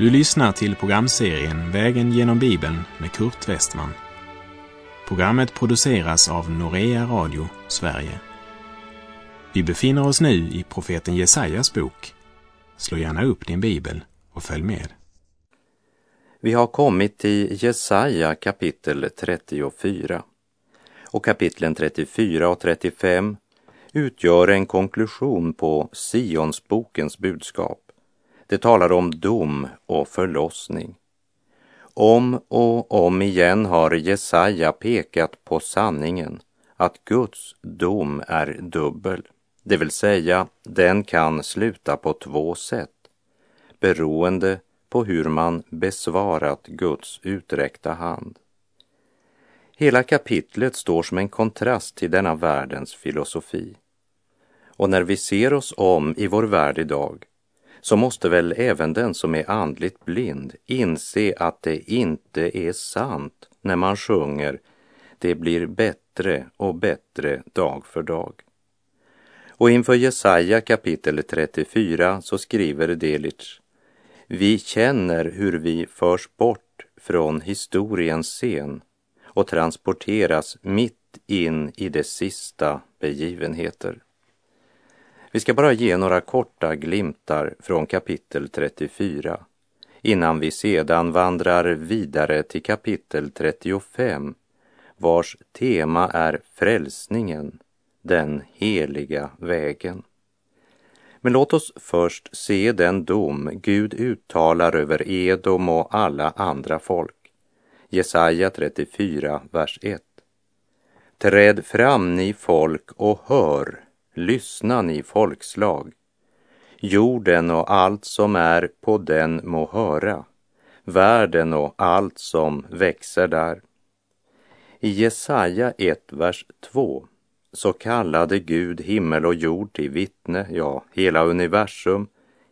Du lyssnar till programserien Vägen genom Bibeln med Kurt Westman. Programmet produceras av Norea Radio Sverige. Vi befinner oss nu i profeten Jesajas bok. Slå gärna upp din bibel och följ med. Vi har kommit till Jesaja kapitel 34. Och kapitlen 34 och 35 utgör en konklusion på Sionsbokens budskap. Det talar om dom och förlossning. Om och om igen har Jesaja pekat på sanningen att Guds dom är dubbel, det vill säga den kan sluta på två sätt beroende på hur man besvarat Guds uträckta hand. Hela kapitlet står som en kontrast till denna världens filosofi. Och när vi ser oss om i vår värld idag så måste väl även den som är andligt blind inse att det inte är sant när man sjunger det blir bättre och bättre dag för dag. Och inför Jesaja kapitel 34 så skriver Delitzsch Vi känner hur vi förs bort från historiens scen och transporteras mitt in i de sista begivenheter. Vi ska bara ge några korta glimtar från kapitel 34 innan vi sedan vandrar vidare till kapitel 35 vars tema är frälsningen, den heliga vägen. Men låt oss först se den dom Gud uttalar över Edom och alla andra folk. Jesaja 34, vers 1. Träd fram ni folk och hör Lyssna ni folkslag. Jorden och allt som är på den må höra, världen och allt som växer där. I Jesaja 1, vers 2 så kallade Gud himmel och jord till vittne, ja, hela universum,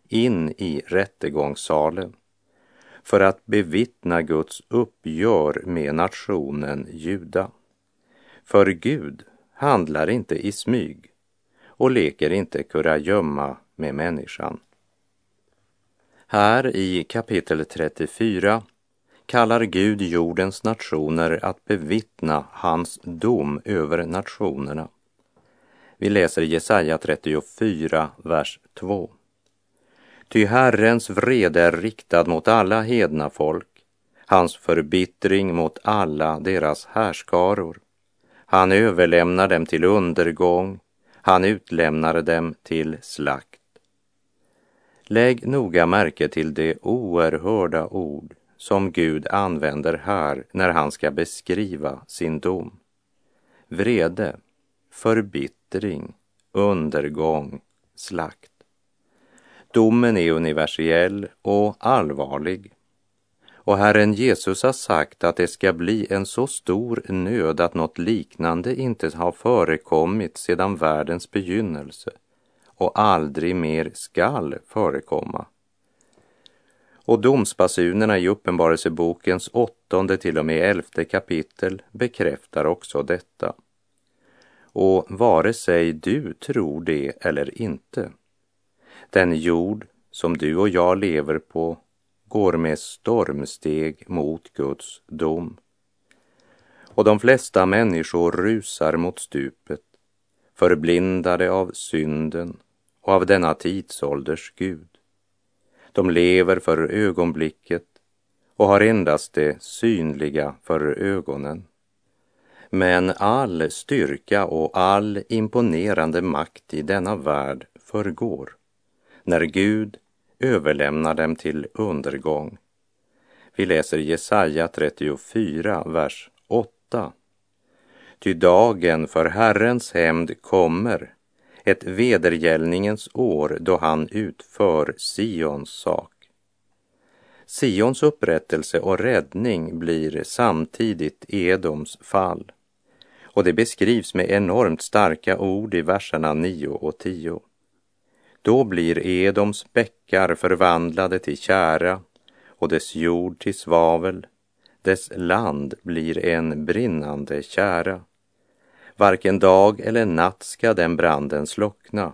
in i rättegångssalen för att bevittna Guds uppgör med nationen Juda. För Gud handlar inte i smyg och leker inte kurragömma med människan. Här i kapitel 34 kallar Gud jordens nationer att bevittna hans dom över nationerna. Vi läser Jesaja 34, vers 2. Ty Herrens vrede är riktad mot alla hedna folk, hans förbittring mot alla deras härskaror. Han överlämnar dem till undergång, han utlämnar dem till slakt. Lägg noga märke till de oerhörda ord som Gud använder här när han ska beskriva sin dom. Vrede, förbittring, undergång, slakt. Domen är universell och allvarlig. Och Herren Jesus har sagt att det ska bli en så stor nöd att något liknande inte har förekommit sedan världens begynnelse och aldrig mer skall förekomma. Och domsbasunerna i Uppenbarelsebokens åttonde till och med elfte kapitel bekräftar också detta. Och vare sig du tror det eller inte, den jord som du och jag lever på går med stormsteg mot Guds dom. Och de flesta människor rusar mot stupet, förblindade av synden och av denna tidsålders Gud. De lever för ögonblicket och har endast det synliga för ögonen. Men all styrka och all imponerande makt i denna värld förgår när Gud överlämnar dem till undergång. Vi läser Jesaja 34, vers 8. Ty dagen för Herrens hämnd kommer, ett vedergällningens år då han utför Sions sak. Sions upprättelse och räddning blir samtidigt Edoms fall. Och det beskrivs med enormt starka ord i verserna 9 och 10. Då blir Edoms bäckar förvandlade till kära och dess jord till svavel. Dess land blir en brinnande kära. Varken dag eller natt ska den branden slockna.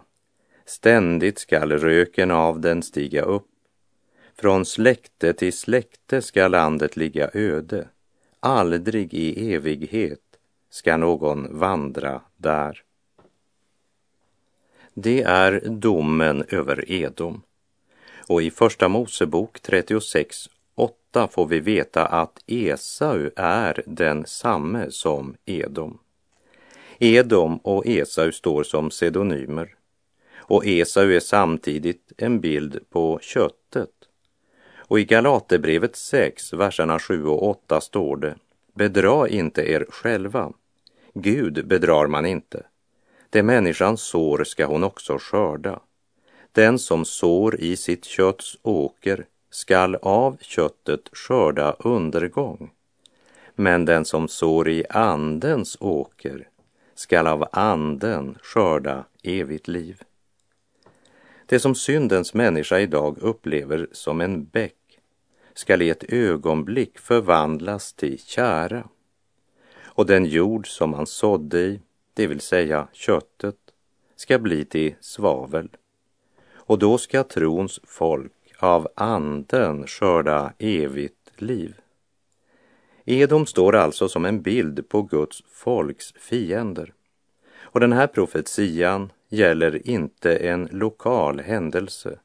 Ständigt skall röken av den stiga upp. Från släkte till släkte ska landet ligga öde. Aldrig i evighet ska någon vandra där. Det är domen över Edom. Och i Första Mosebok 36 8 får vi veta att Esau är den samme som Edom. Edom och Esau står som pseudonymer och Esau är samtidigt en bild på köttet. Och i Galaterbrevet 6, verserna 7 och 8 står det Bedra inte er själva. Gud bedrar man inte. Det människan sår ska hon också skörda. Den som sår i sitt kötts åker skall av köttet skörda undergång. Men den som sår i andens åker skall av anden skörda evigt liv. Det som syndens människa idag upplever som en bäck skall i ett ögonblick förvandlas till kära. Och den jord som man sådde i, det vill säga köttet, ska bli till svavel. Och då ska trons folk av anden skörda evigt liv. Edom står alltså som en bild på Guds folks fiender. Och den här profetian gäller inte en lokal händelse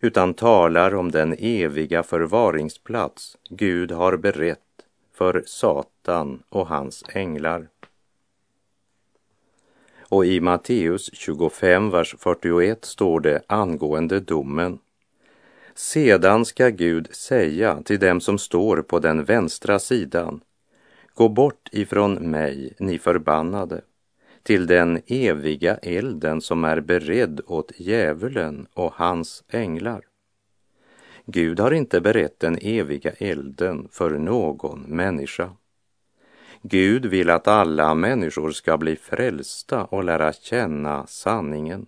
utan talar om den eviga förvaringsplats Gud har berett för Satan och hans änglar. Och i Matteus 25, vers 41 står det angående domen. Sedan ska Gud säga till dem som står på den vänstra sidan, gå bort ifrån mig, ni förbannade, till den eviga elden som är beredd åt djävulen och hans änglar. Gud har inte berett den eviga elden för någon människa. Gud vill att alla människor ska bli frälsta och lära känna sanningen.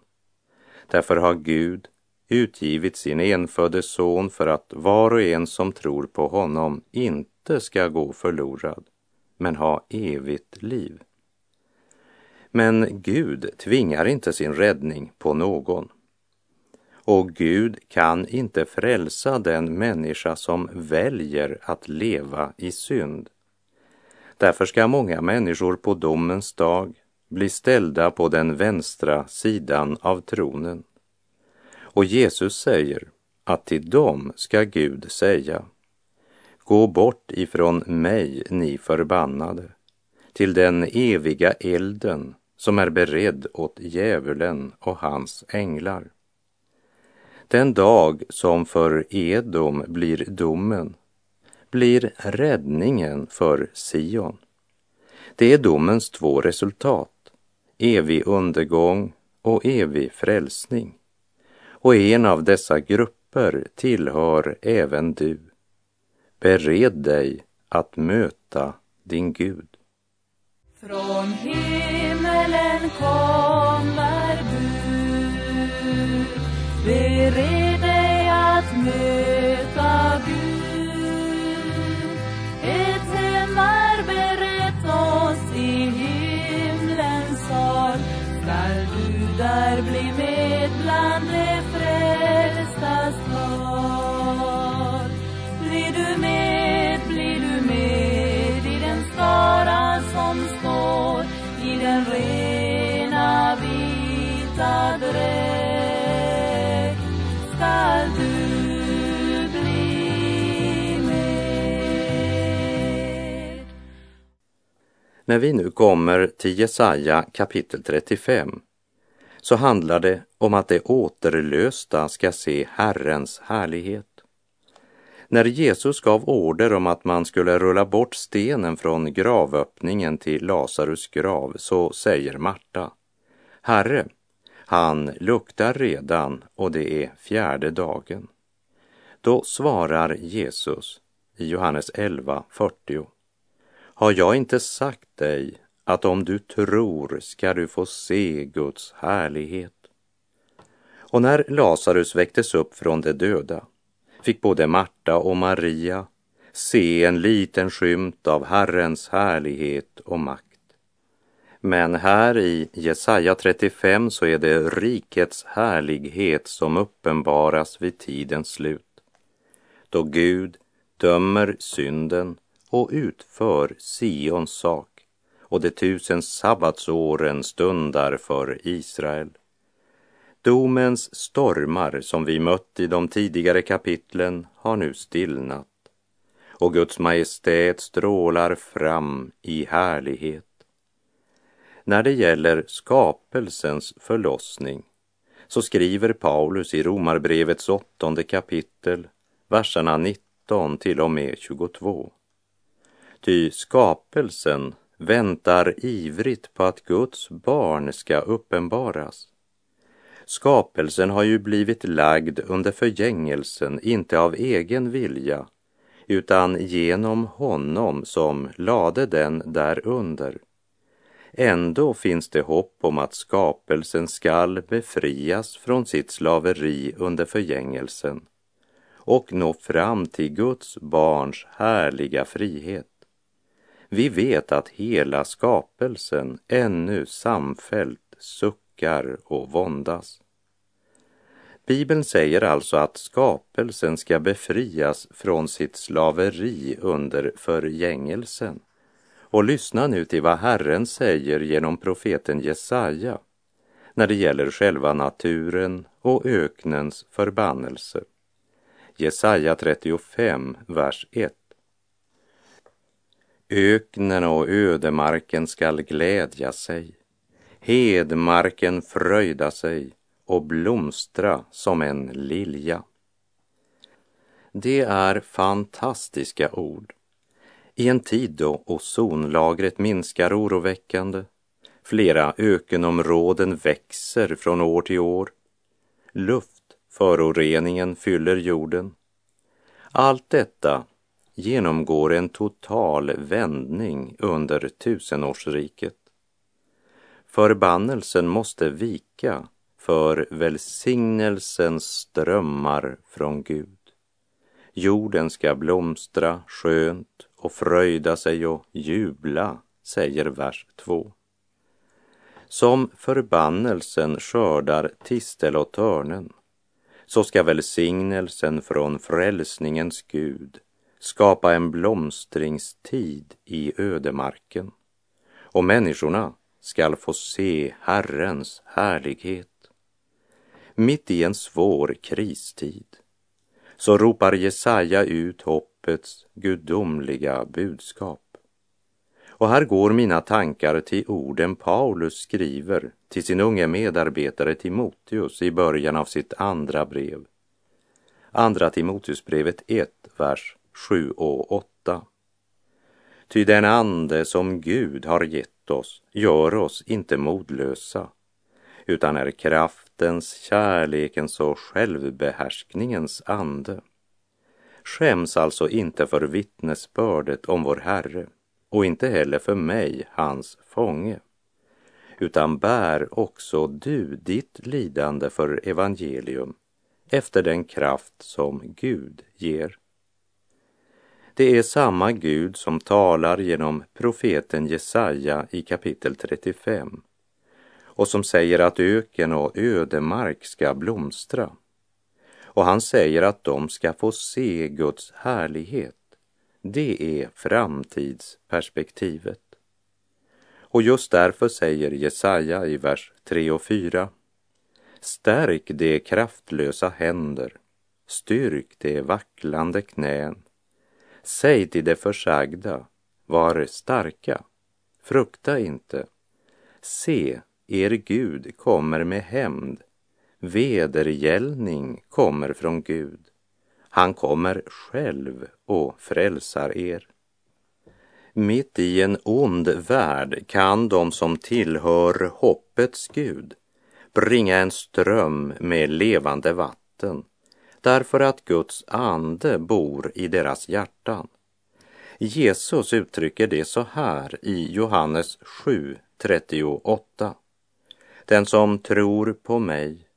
Därför har Gud utgivit sin enfödde son för att var och en som tror på honom inte ska gå förlorad, men ha evigt liv. Men Gud tvingar inte sin räddning på någon. Och Gud kan inte frälsa den människa som väljer att leva i synd. Därför ska många människor på domens dag bli ställda på den vänstra sidan av tronen. Och Jesus säger att till dem ska Gud säga Gå bort ifrån mig, ni förbannade, till den eviga elden som är beredd åt djävulen och hans änglar. Den dag som för Edom blir domen blir räddningen för Sion. Det är domens två resultat, evig undergång och evig frälsning. Och en av dessa grupper tillhör även du. Bered dig att möta din Gud. Från himmelen kommer bud Bered dig att möta dräkt skall du bli med. När vi nu kommer till Jesaja kapitel 35 så handlar det om att de återlösta ska se Herrens härlighet. När Jesus gav order om att man skulle rulla bort stenen från gravöppningen till Lazarus grav så säger Marta, Herre, han luktar redan och det är fjärde dagen. Då svarar Jesus i Johannes 11.40. Har jag inte sagt dig att om du tror ska du få se Guds härlighet? Och när Lazarus väcktes upp från de döda fick både Marta och Maria se en liten skymt av Herrens härlighet och makt. Men här i Jesaja 35 så är det rikets härlighet som uppenbaras vid tidens slut. då Gud dömer synden och utför Sions sak och de tusen sabbatsåren stundar för Israel. Domens stormar som vi mött i de tidigare kapitlen har nu stillnat och Guds majestät strålar fram i härlighet. När det gäller skapelsens förlossning så skriver Paulus i Romarbrevets åttonde kapitel, verserna 19 till och med 22. Ty skapelsen väntar ivrigt på att Guds barn ska uppenbaras. Skapelsen har ju blivit lagd under förgängelsen, inte av egen vilja, utan genom honom som lade den därunder. Ändå finns det hopp om att skapelsen skall befrias från sitt slaveri under förgängelsen och nå fram till Guds barns härliga frihet. Vi vet att hela skapelsen ännu samfällt suckar och våndas. Bibeln säger alltså att skapelsen ska befrias från sitt slaveri under förgängelsen. Och lyssna nu till vad Herren säger genom profeten Jesaja när det gäller själva naturen och öknens förbannelse. Jesaja 35, vers 1. Öknen och ödemarken skall glädja sig, hedmarken fröjda sig och blomstra som en lilja. Det är fantastiska ord. I en tid då ozonlagret minskar oroväckande, flera ökenområden växer från år till år, luftföroreningen fyller jorden. Allt detta genomgår en total vändning under tusenårsriket. Förbannelsen måste vika för välsignelsens strömmar från Gud. Jorden ska blomstra skönt och fröjda sig och jubla, säger vers 2. Som förbannelsen skördar tistel och törnen, så ska välsignelsen från frälsningens Gud skapa en blomstringstid i ödemarken och människorna skall få se Herrens härlighet. Mitt i en svår kristid så ropar Jesaja ut hoppets gudomliga budskap. Och här går mina tankar till orden Paulus skriver till sin unge medarbetare Timoteus i början av sitt andra brev. Andra Timoteusbrevet 1, vers 7 och 8. Ty den ande som Gud har gett oss gör oss inte modlösa, utan är kraftens, kärlekens och självbehärskningens ande. Skäms alltså inte för vittnesbördet om vår Herre och inte heller för mig, hans fånge, utan bär också du ditt lidande för evangelium efter den kraft som Gud ger. Det är samma Gud som talar genom profeten Jesaja i kapitel 35 och som säger att öken och ödemark ska blomstra. Och han säger att de ska få se Guds härlighet. Det är framtidsperspektivet. Och just därför säger Jesaja i vers 3 och 4 Stärk de kraftlösa händer, styrk de vacklande knän Säg till de försagda, var starka, frukta inte. Se, er Gud kommer med hämnd, vedergällning kommer från Gud. Han kommer själv och frälsar er. Mitt i en ond värld kan de som tillhör hoppets Gud bringa en ström med levande vatten därför att Guds ande bor i deras hjärtan. Jesus uttrycker det så här i Johannes 7, 38. Den som tror på mig,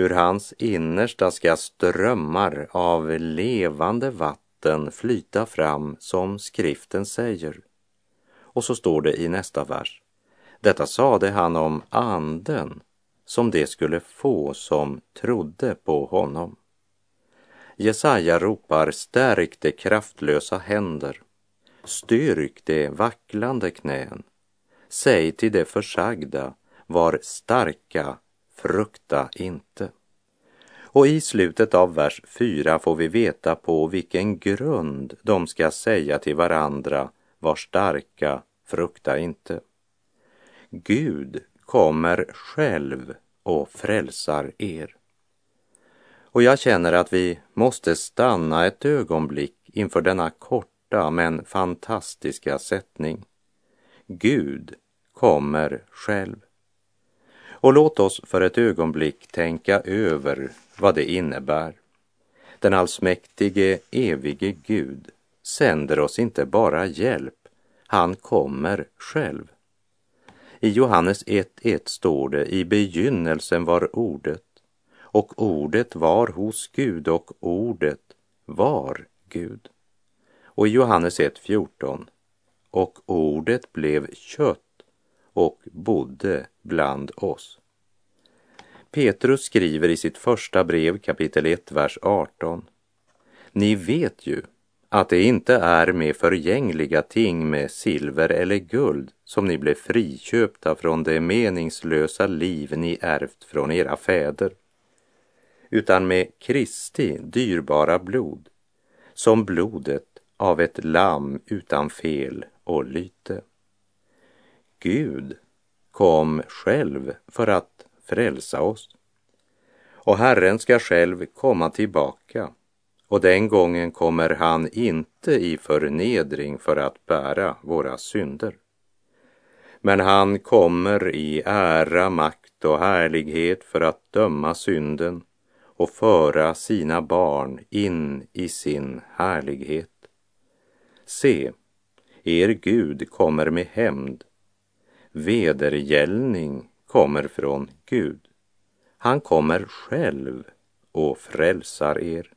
ur hans innersta ska strömmar av levande vatten flyta fram som skriften säger. Och så står det i nästa vers. Detta sade han om anden som det skulle få som trodde på honom. Jesaja ropar stärk de kraftlösa händer, styrk de vacklande knän. Säg till de försagda, var starka, frukta inte. Och i slutet av vers 4 får vi veta på vilken grund de ska säga till varandra, var starka, frukta inte. Gud kommer själv och frälsar er. Och jag känner att vi måste stanna ett ögonblick inför denna korta men fantastiska sättning. Gud kommer själv. Och låt oss för ett ögonblick tänka över vad det innebär. Den allsmäktige, evige Gud sänder oss inte bara hjälp, han kommer själv. I Johannes 1.1 står det, i begynnelsen var ordet och ordet var hos Gud och ordet var Gud. Och i Johannes 1.14, och ordet blev kött och bodde bland oss. Petrus skriver i sitt första brev kapitel 1, vers 18. Ni vet ju att det inte är med förgängliga ting med silver eller guld som ni blev friköpta från det meningslösa liv ni ärvt från era fäder, utan med Kristi dyrbara blod, som blodet av ett lamm utan fel och lyte. Gud kom själv för att frälsa oss. Och Herren ska själv komma tillbaka och den gången kommer han inte i förnedring för att bära våra synder. Men han kommer i ära, makt och härlighet för att döma synden och föra sina barn in i sin härlighet. Se, er Gud kommer med hämnd. Vedergällning kommer från Gud. Han kommer själv och frälsar er.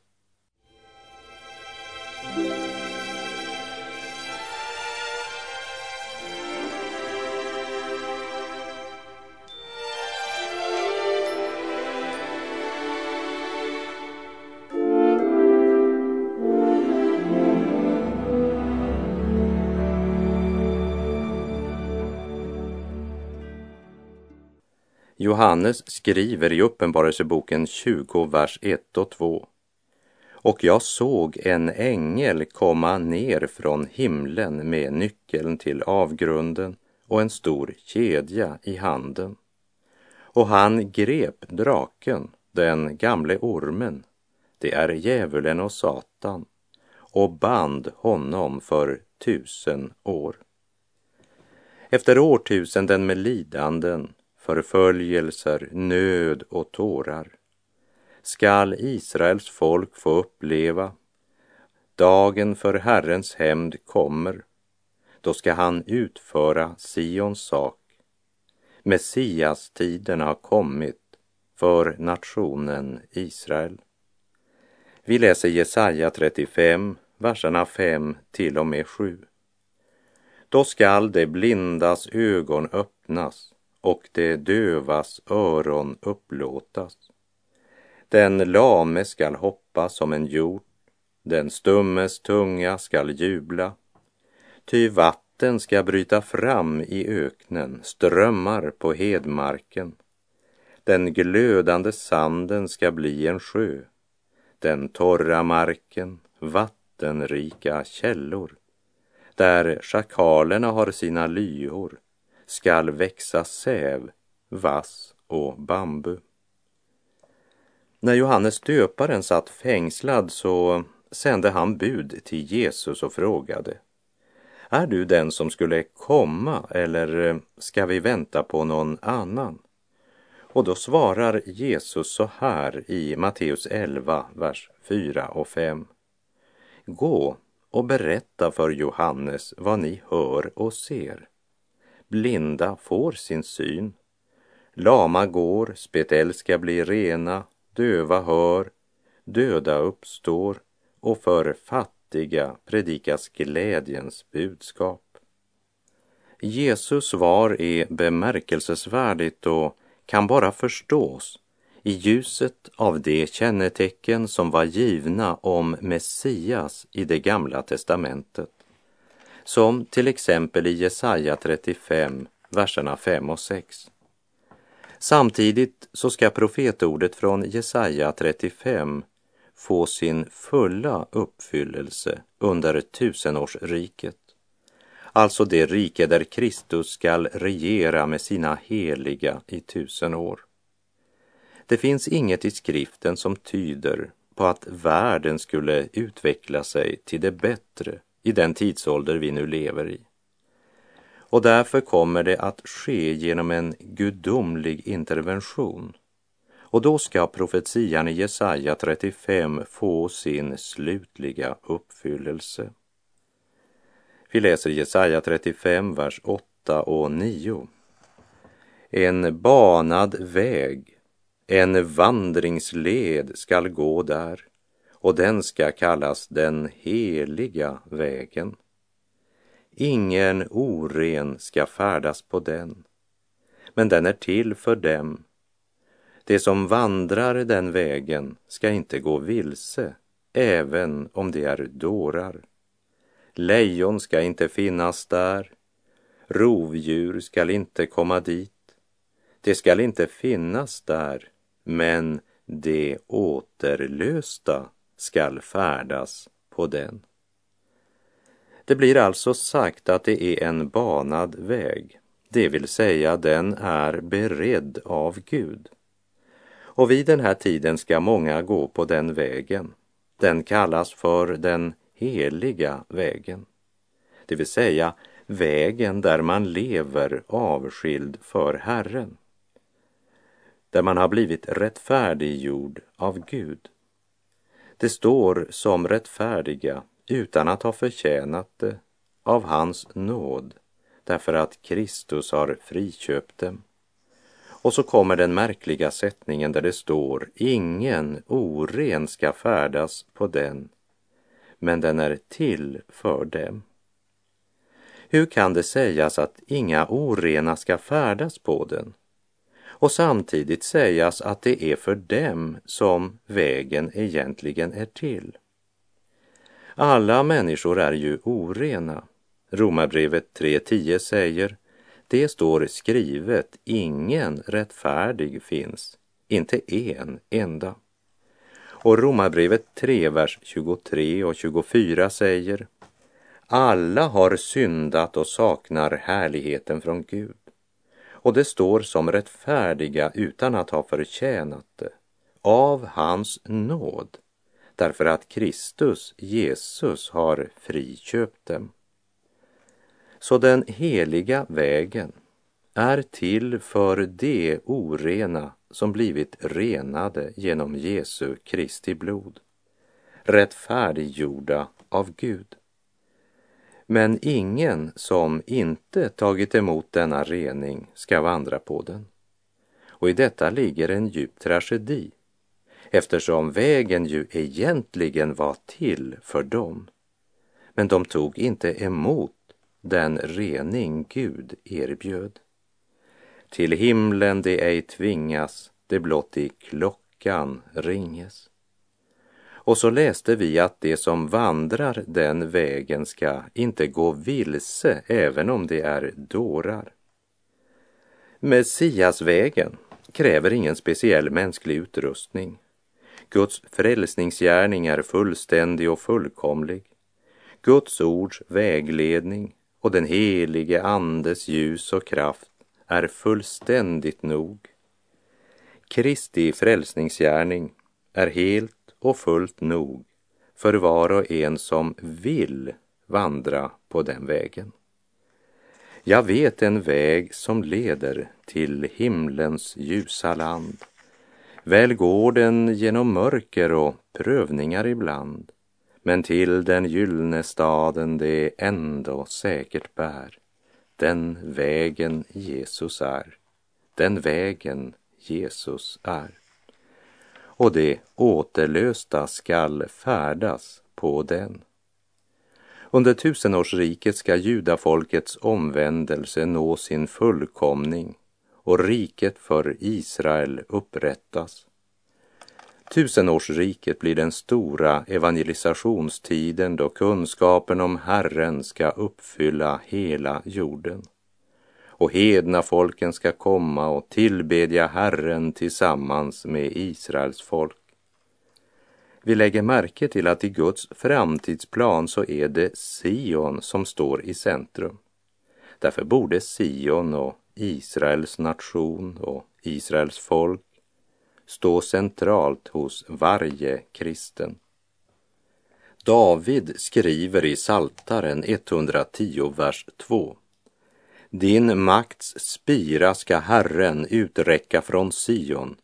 Johannes skriver i Uppenbarelseboken 20, vers 1 och 2. Och jag såg en ängel komma ner från himlen med nyckeln till avgrunden och en stor kedja i handen. Och han grep draken, den gamle ormen, det är djävulen och Satan, och band honom för tusen år. Efter årtusenden med lidanden förföljelser, nöd och tårar skall Israels folk få uppleva. Dagen för Herrens hämnd kommer. Då ska han utföra Sions sak. Messias tiden har kommit för nationen Israel. Vi läser Jesaja 35, verserna 5 till och med 7. Då skall de blindas ögon öppnas och det dövas öron upplåtas. Den lame skall hoppa som en hjort, den stummes tunga skall jubla. Ty vatten ska bryta fram i öknen, strömmar på hedmarken. Den glödande sanden ska bli en sjö, den torra marken, vattenrika källor. Där schakalerna har sina lyhor skall växa säv, vass och bambu. När Johannes döparen satt fängslad så sände han bud till Jesus och frågade Är du den som skulle komma eller ska vi vänta på någon annan? Och då svarar Jesus så här i Matteus 11, vers 4 och 5. Gå och berätta för Johannes vad ni hör och ser. Blinda får sin syn. Lama går, spetälska blir rena, döva hör, döda uppstår och för fattiga predikas glädjens budskap. Jesus svar är bemärkelsesvärdigt och kan bara förstås i ljuset av de kännetecken som var givna om Messias i det gamla testamentet, som till exempel i Jesaja 35, verserna 5 och 6. Samtidigt så ska profetordet från Jesaja 35 få sin fulla uppfyllelse under tusenårsriket. Alltså det rike där Kristus skall regera med sina heliga i tusen år. Det finns inget i skriften som tyder på att världen skulle utveckla sig till det bättre i den tidsålder vi nu lever i. Och därför kommer det att ske genom en gudomlig intervention. Och då ska profetian i Jesaja 35 få sin slutliga uppfyllelse. Vi läser Jesaja 35, vers 8 och 9. En banad väg, en vandringsled skall gå där och den ska kallas den heliga vägen. Ingen oren ska färdas på den, men den är till för dem. De som vandrar den vägen ska inte gå vilse, även om de är dårar. Lejon ska inte finnas där, rovdjur skall inte komma dit. Det skall inte finnas där, men de återlösta skall färdas på den. Det blir alltså sagt att det är en banad väg, det vill säga den är beredd av Gud. Och vid den här tiden ska många gå på den vägen. Den kallas för den heliga vägen. Det vill säga vägen där man lever avskild för Herren. Där man har blivit rättfärdiggjord av Gud. Det står som rättfärdiga utan att ha förtjänat det av hans nåd därför att Kristus har friköpt dem. Och så kommer den märkliga sättningen där det står ingen oren ska färdas på den, men den är till för dem. Hur kan det sägas att inga orena ska färdas på den och samtidigt sägas att det är för dem som vägen egentligen är till? Alla människor är ju orena. Romarbrevet 3.10 säger det står skrivet, ingen rättfärdig finns, inte en enda. Och Romarbrevet 3, vers 23 och 24 säger alla har syndat och saknar härligheten från Gud. Och det står som rättfärdiga utan att ha förtjänat det, av hans nåd, därför att Kristus, Jesus, har friköpt dem. Så den heliga vägen är till för de orena som blivit renade genom Jesu Kristi blod, rättfärdiggjorda av Gud. Men ingen som inte tagit emot denna rening ska vandra på den. Och i detta ligger en djup tragedi eftersom vägen ju egentligen var till för dem. Men de tog inte emot den rening Gud erbjöd. Till himlen det ej tvingas, det blott i klockan ringes. Och så läste vi att de som vandrar den vägen ska inte gå vilse även om de är dårar. Messiasvägen kräver ingen speciell mänsklig utrustning. Guds frälsningsgärning är fullständig och fullkomlig. Guds ords vägledning och den helige Andes ljus och kraft är fullständigt nog. Kristi frälsningsgärning är helt och fullt nog för var och en som vill vandra på den vägen. Jag vet en väg som leder till himlens ljusa land. Väl går den genom mörker och prövningar ibland, men till den gyllne staden det ändå säkert bär. Den vägen Jesus är, den vägen Jesus är och det återlösta skall färdas på den. Under tusenårsriket ska judafolkets omvändelse nå sin fullkomning och riket för Israel upprättas. Tusenårsriket blir den stora evangelisationstiden då kunskapen om Herren ska uppfylla hela jorden. Och hedna folken ska komma och tillbedja Herren tillsammans med Israels folk. Vi lägger märke till att i Guds framtidsplan så är det Sion som står i centrum. Därför borde Sion och Israels nation och Israels folk stå centralt hos varje kristen. David skriver i Saltaren 110, vers 2. Din makts spira ska Herren uträcka från Sion.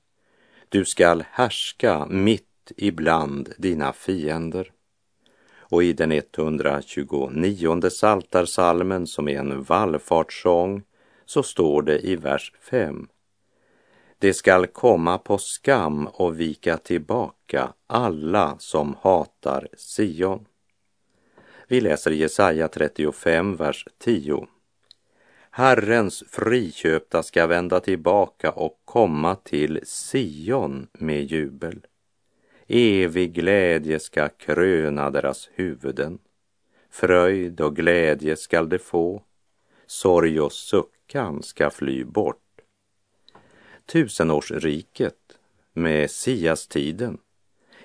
Du skall härska mitt ibland dina fiender. Och i den 129 saltarsalmen som är en vallfartssång så står det i vers 5 det skall komma på skam och vika tillbaka alla som hatar Sion. Vi läser Jesaja 35, vers 10. Herrens friköpta ska vända tillbaka och komma till Sion med jubel. Evig glädje ska kröna deras huvuden. Fröjd och glädje skall de få. Sorg och suckan ska fly bort tusenårsriket med Sias-tiden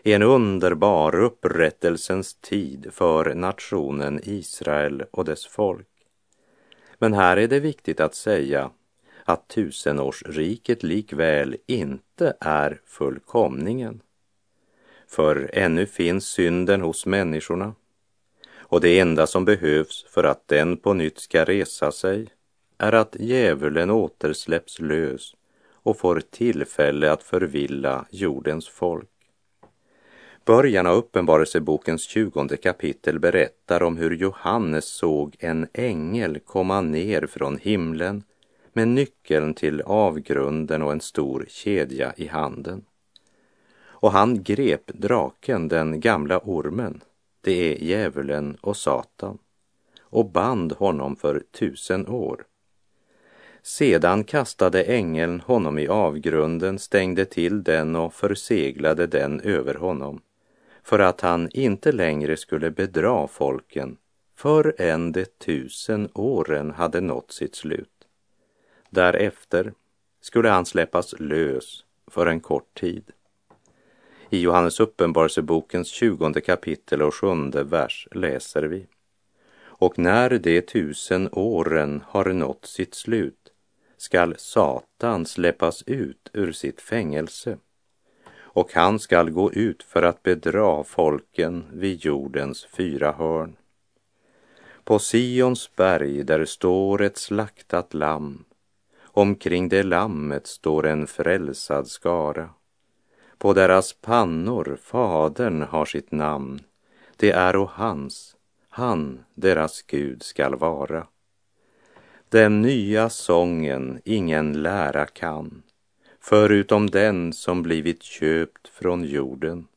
är en underbar upprättelsens tid för nationen Israel och dess folk. Men här är det viktigt att säga att tusenårsriket likväl inte är fullkomningen. För ännu finns synden hos människorna och det enda som behövs för att den på nytt ska resa sig är att djävulen återsläpps lös och får tillfälle att förvilla jordens folk. Början av Uppenbarelsebokens tjugonde kapitel berättar om hur Johannes såg en ängel komma ner från himlen med nyckeln till avgrunden och en stor kedja i handen. Och han grep draken, den gamla ormen, det är djävulen och Satan, och band honom för tusen år sedan kastade ängeln honom i avgrunden, stängde till den och förseglade den över honom, för att han inte längre skulle bedra folken förrän de tusen åren hade nått sitt slut. Därefter skulle han släppas lös för en kort tid. I Johannes uppenbarelsebokens tjugonde kapitel och sjunde vers läser vi. Och när de tusen åren har nått sitt slut skall Satan släppas ut ur sitt fängelse och han skall gå ut för att bedra folken vid jordens fyra hörn. På Sions berg där står ett slaktat lamm, omkring det lammet står en frälsad skara. På deras pannor Fadern har sitt namn, det är och hans, han deras Gud skall vara. Den nya sången ingen lära kan, förutom den som blivit köpt från jorden,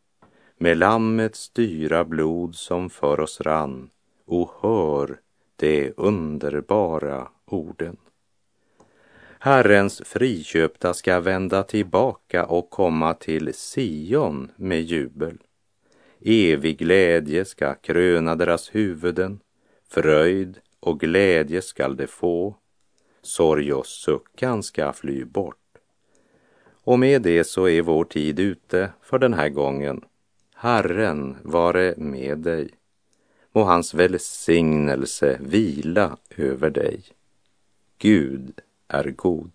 med lammets dyra blod som för oss rann, och hör de underbara orden. Herrens friköpta ska vända tillbaka och komma till Sion med jubel. Evig glädje ska kröna deras huvuden, fröjd och glädje skall de få, sorg och suckan ska fly bort. Och med det så är vår tid ute för den här gången. Herren vare med dig. Må hans välsignelse vila över dig. Gud är god.